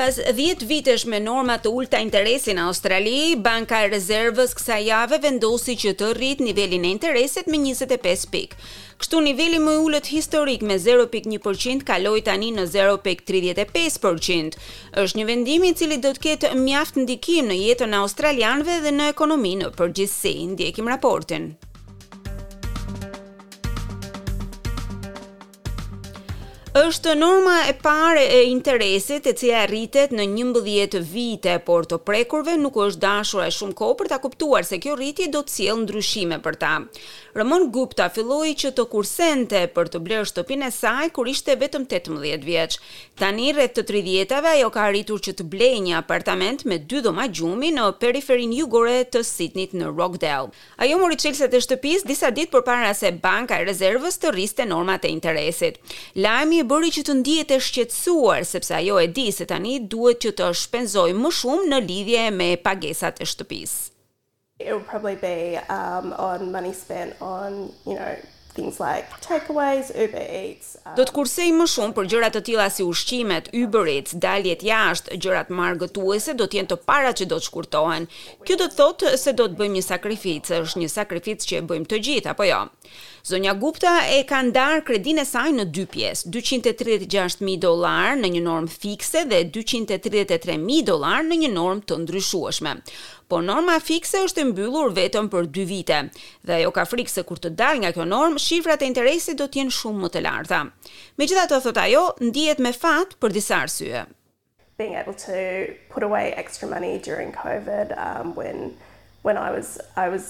Pas 10 vitesh me norma të ulta interesi në Australi, Banka e Rezervës kësaj jave vendosi që të rritë nivelin e interesit me 25 pikë. Kështu niveli më i ulët historik me 0.1% kaloi tani në 0.35%. Është një vendim i cili do të ketë mjaft ndikim në jetën e australianëve dhe në ekonominë në përgjithësi. Ndjekim raportin. Është norma e parë e interesit, e cila rritet në 11 vite, por të prekurve nuk u është dashur shumë kohë për ta kuptuar se kjo rritje do të sjellë ndryshime për ta. Ramon Gupta filloi që të kursente për të blerë shtëpinë e saj kur ishte vetëm 18 vjeç. Tani rreth të 30-tave ajo ka arritur që të blejë një apartament me dy dhoma gjumi në periferinë jugore të Sidnit në Rockdale. Ajo mori çelësat e shtëpisë disa ditë përpara se Banka e Rezervës të rriste normat e interesit. Lajmi e bëri që të ndihej e shqetësuar, sepse ajo e di se tani duhet që të shpenzojë më shumë në lidhje me pagesat e shtëpisë. things like takeaways, Uber Eats. Do të kursej më shumë për gjëra të tilla si ushqimet, Uber Eats, daljet jashtë, gjërat më argëtuese do të jenë të parat që do të shkurtohen. Kjo do të thotë se do të bëjmë një sakrificë, është një sakrificë që e bëjmë të gjithë, apo jo? Zonja Gupta e ka ndarë kredinë e saj në dy pjesë, dyqind e tridhjetë e gjashtë mijë dollarë në një normë fikse dhe dyqind e tridhjetë e tre mijë dollarë në një normë të ndryshueshme. Por norma fikse është e mbyllur vetëm për dy vite dhe ajo ka frikë se kur të dalë nga kjo normë, shifrat e interesit do të jenë shumë më të larta. Megjithatë, thotë ajo, ndihet me fat për disa arsye. being able to put away extra money during covid um when when i was i was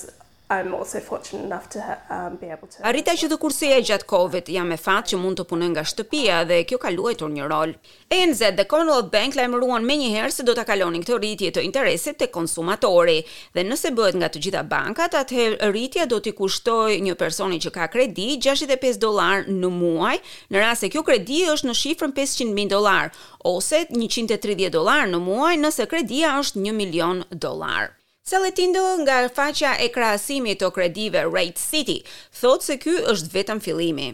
i'm also fortunate enough to um be able to arrita që të kurseja gjatë covid jam me fat që mund të punoj nga shtëpia dhe kjo ka luajtur një rol ANZ dhe Commonwealth Bank lajmëruan menjëherë se do ta kalonin këtë rritje të interesit te konsumatori dhe nëse bëhet nga të gjitha bankat, atëherë rritja do t'i kushtojë një personi që ka kredi gjashtëdhjetë e pesë dollarë në muaj, në rast se kjo kredi është në shifrën pesëqind mijë dollarë, ose njëqind e tridhjetë dollarë në muaj nëse kredia është një milion dollarë. Sally Tindall nga faqja e krahasimit të kredive Rate City thotë se ky është vetëm fillimi.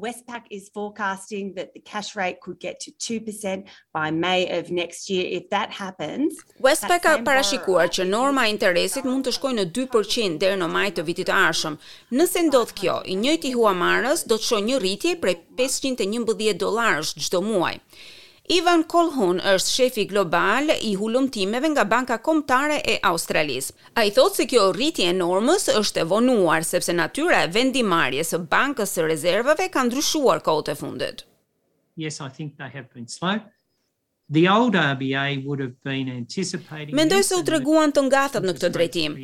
Westpac is forecasting that the cash rate could get to two percent by May of next year if that happens. Westpac ka parashikuar që norma e interesit mund të shkojë në dy për qind deri në maj të vitit të ardhshëm. Nëse ndodh kjo, i njëjti huamarrës do të shohë një rritje prej pesëqind e njëmbëdhjetë dollarësh çdo muaj. Ivan Colhoun është shefi global i hulumtimeve nga Banka Kombëtare e Australisë. Ai thotë se kjo rritje e normës është e vonuar, sepse natyra e vendimmarrjes së Bankës së Rezervave ka ndryshuar kohët e fundit. Mendoj se u treguan të ngathët në këtë drejtim.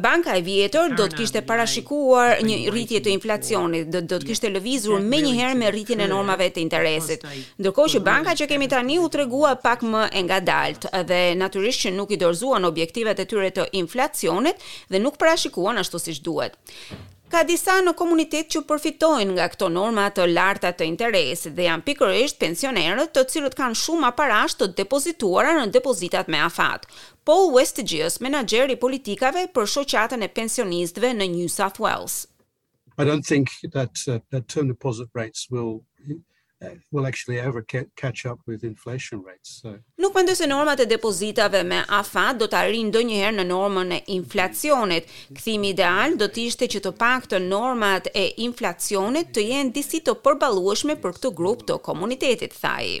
Banka e vjetër do të kishte parashikuar një rritje të inflacionit dhe do të kishte lëvizur menjëherë me rritjen e normave të interesit. Ndërkohë që banka që kemi tani u tregua pak më e ngathët dhe natyrisht që nuk i dorëzuan objektivat e tyre të inflacionit dhe nuk parashikuan ashtu siç duhet. Ka disa në komunitet që përfitojnë nga këto norma të larta të interesit dhe janë pikërisht pensionerët të cilët kanë shuma parash të depozituara në depozitat me afat. Paul Versteege, menaxher i politikave për shoqatën e pensionistëve në New South Wales. I don't think that uh, that term deposit rates will uh, will actually ever catch up with inflation rates. So Nuk mendoj se normat e depozitave me afat do të arrijnë ndonjëherë në normën e inflacionit. Kthimi ideal do të ishte që të paktën normat e inflacionit të jenë disi të përballueshme për këtë grup të komunitetit, tha ai.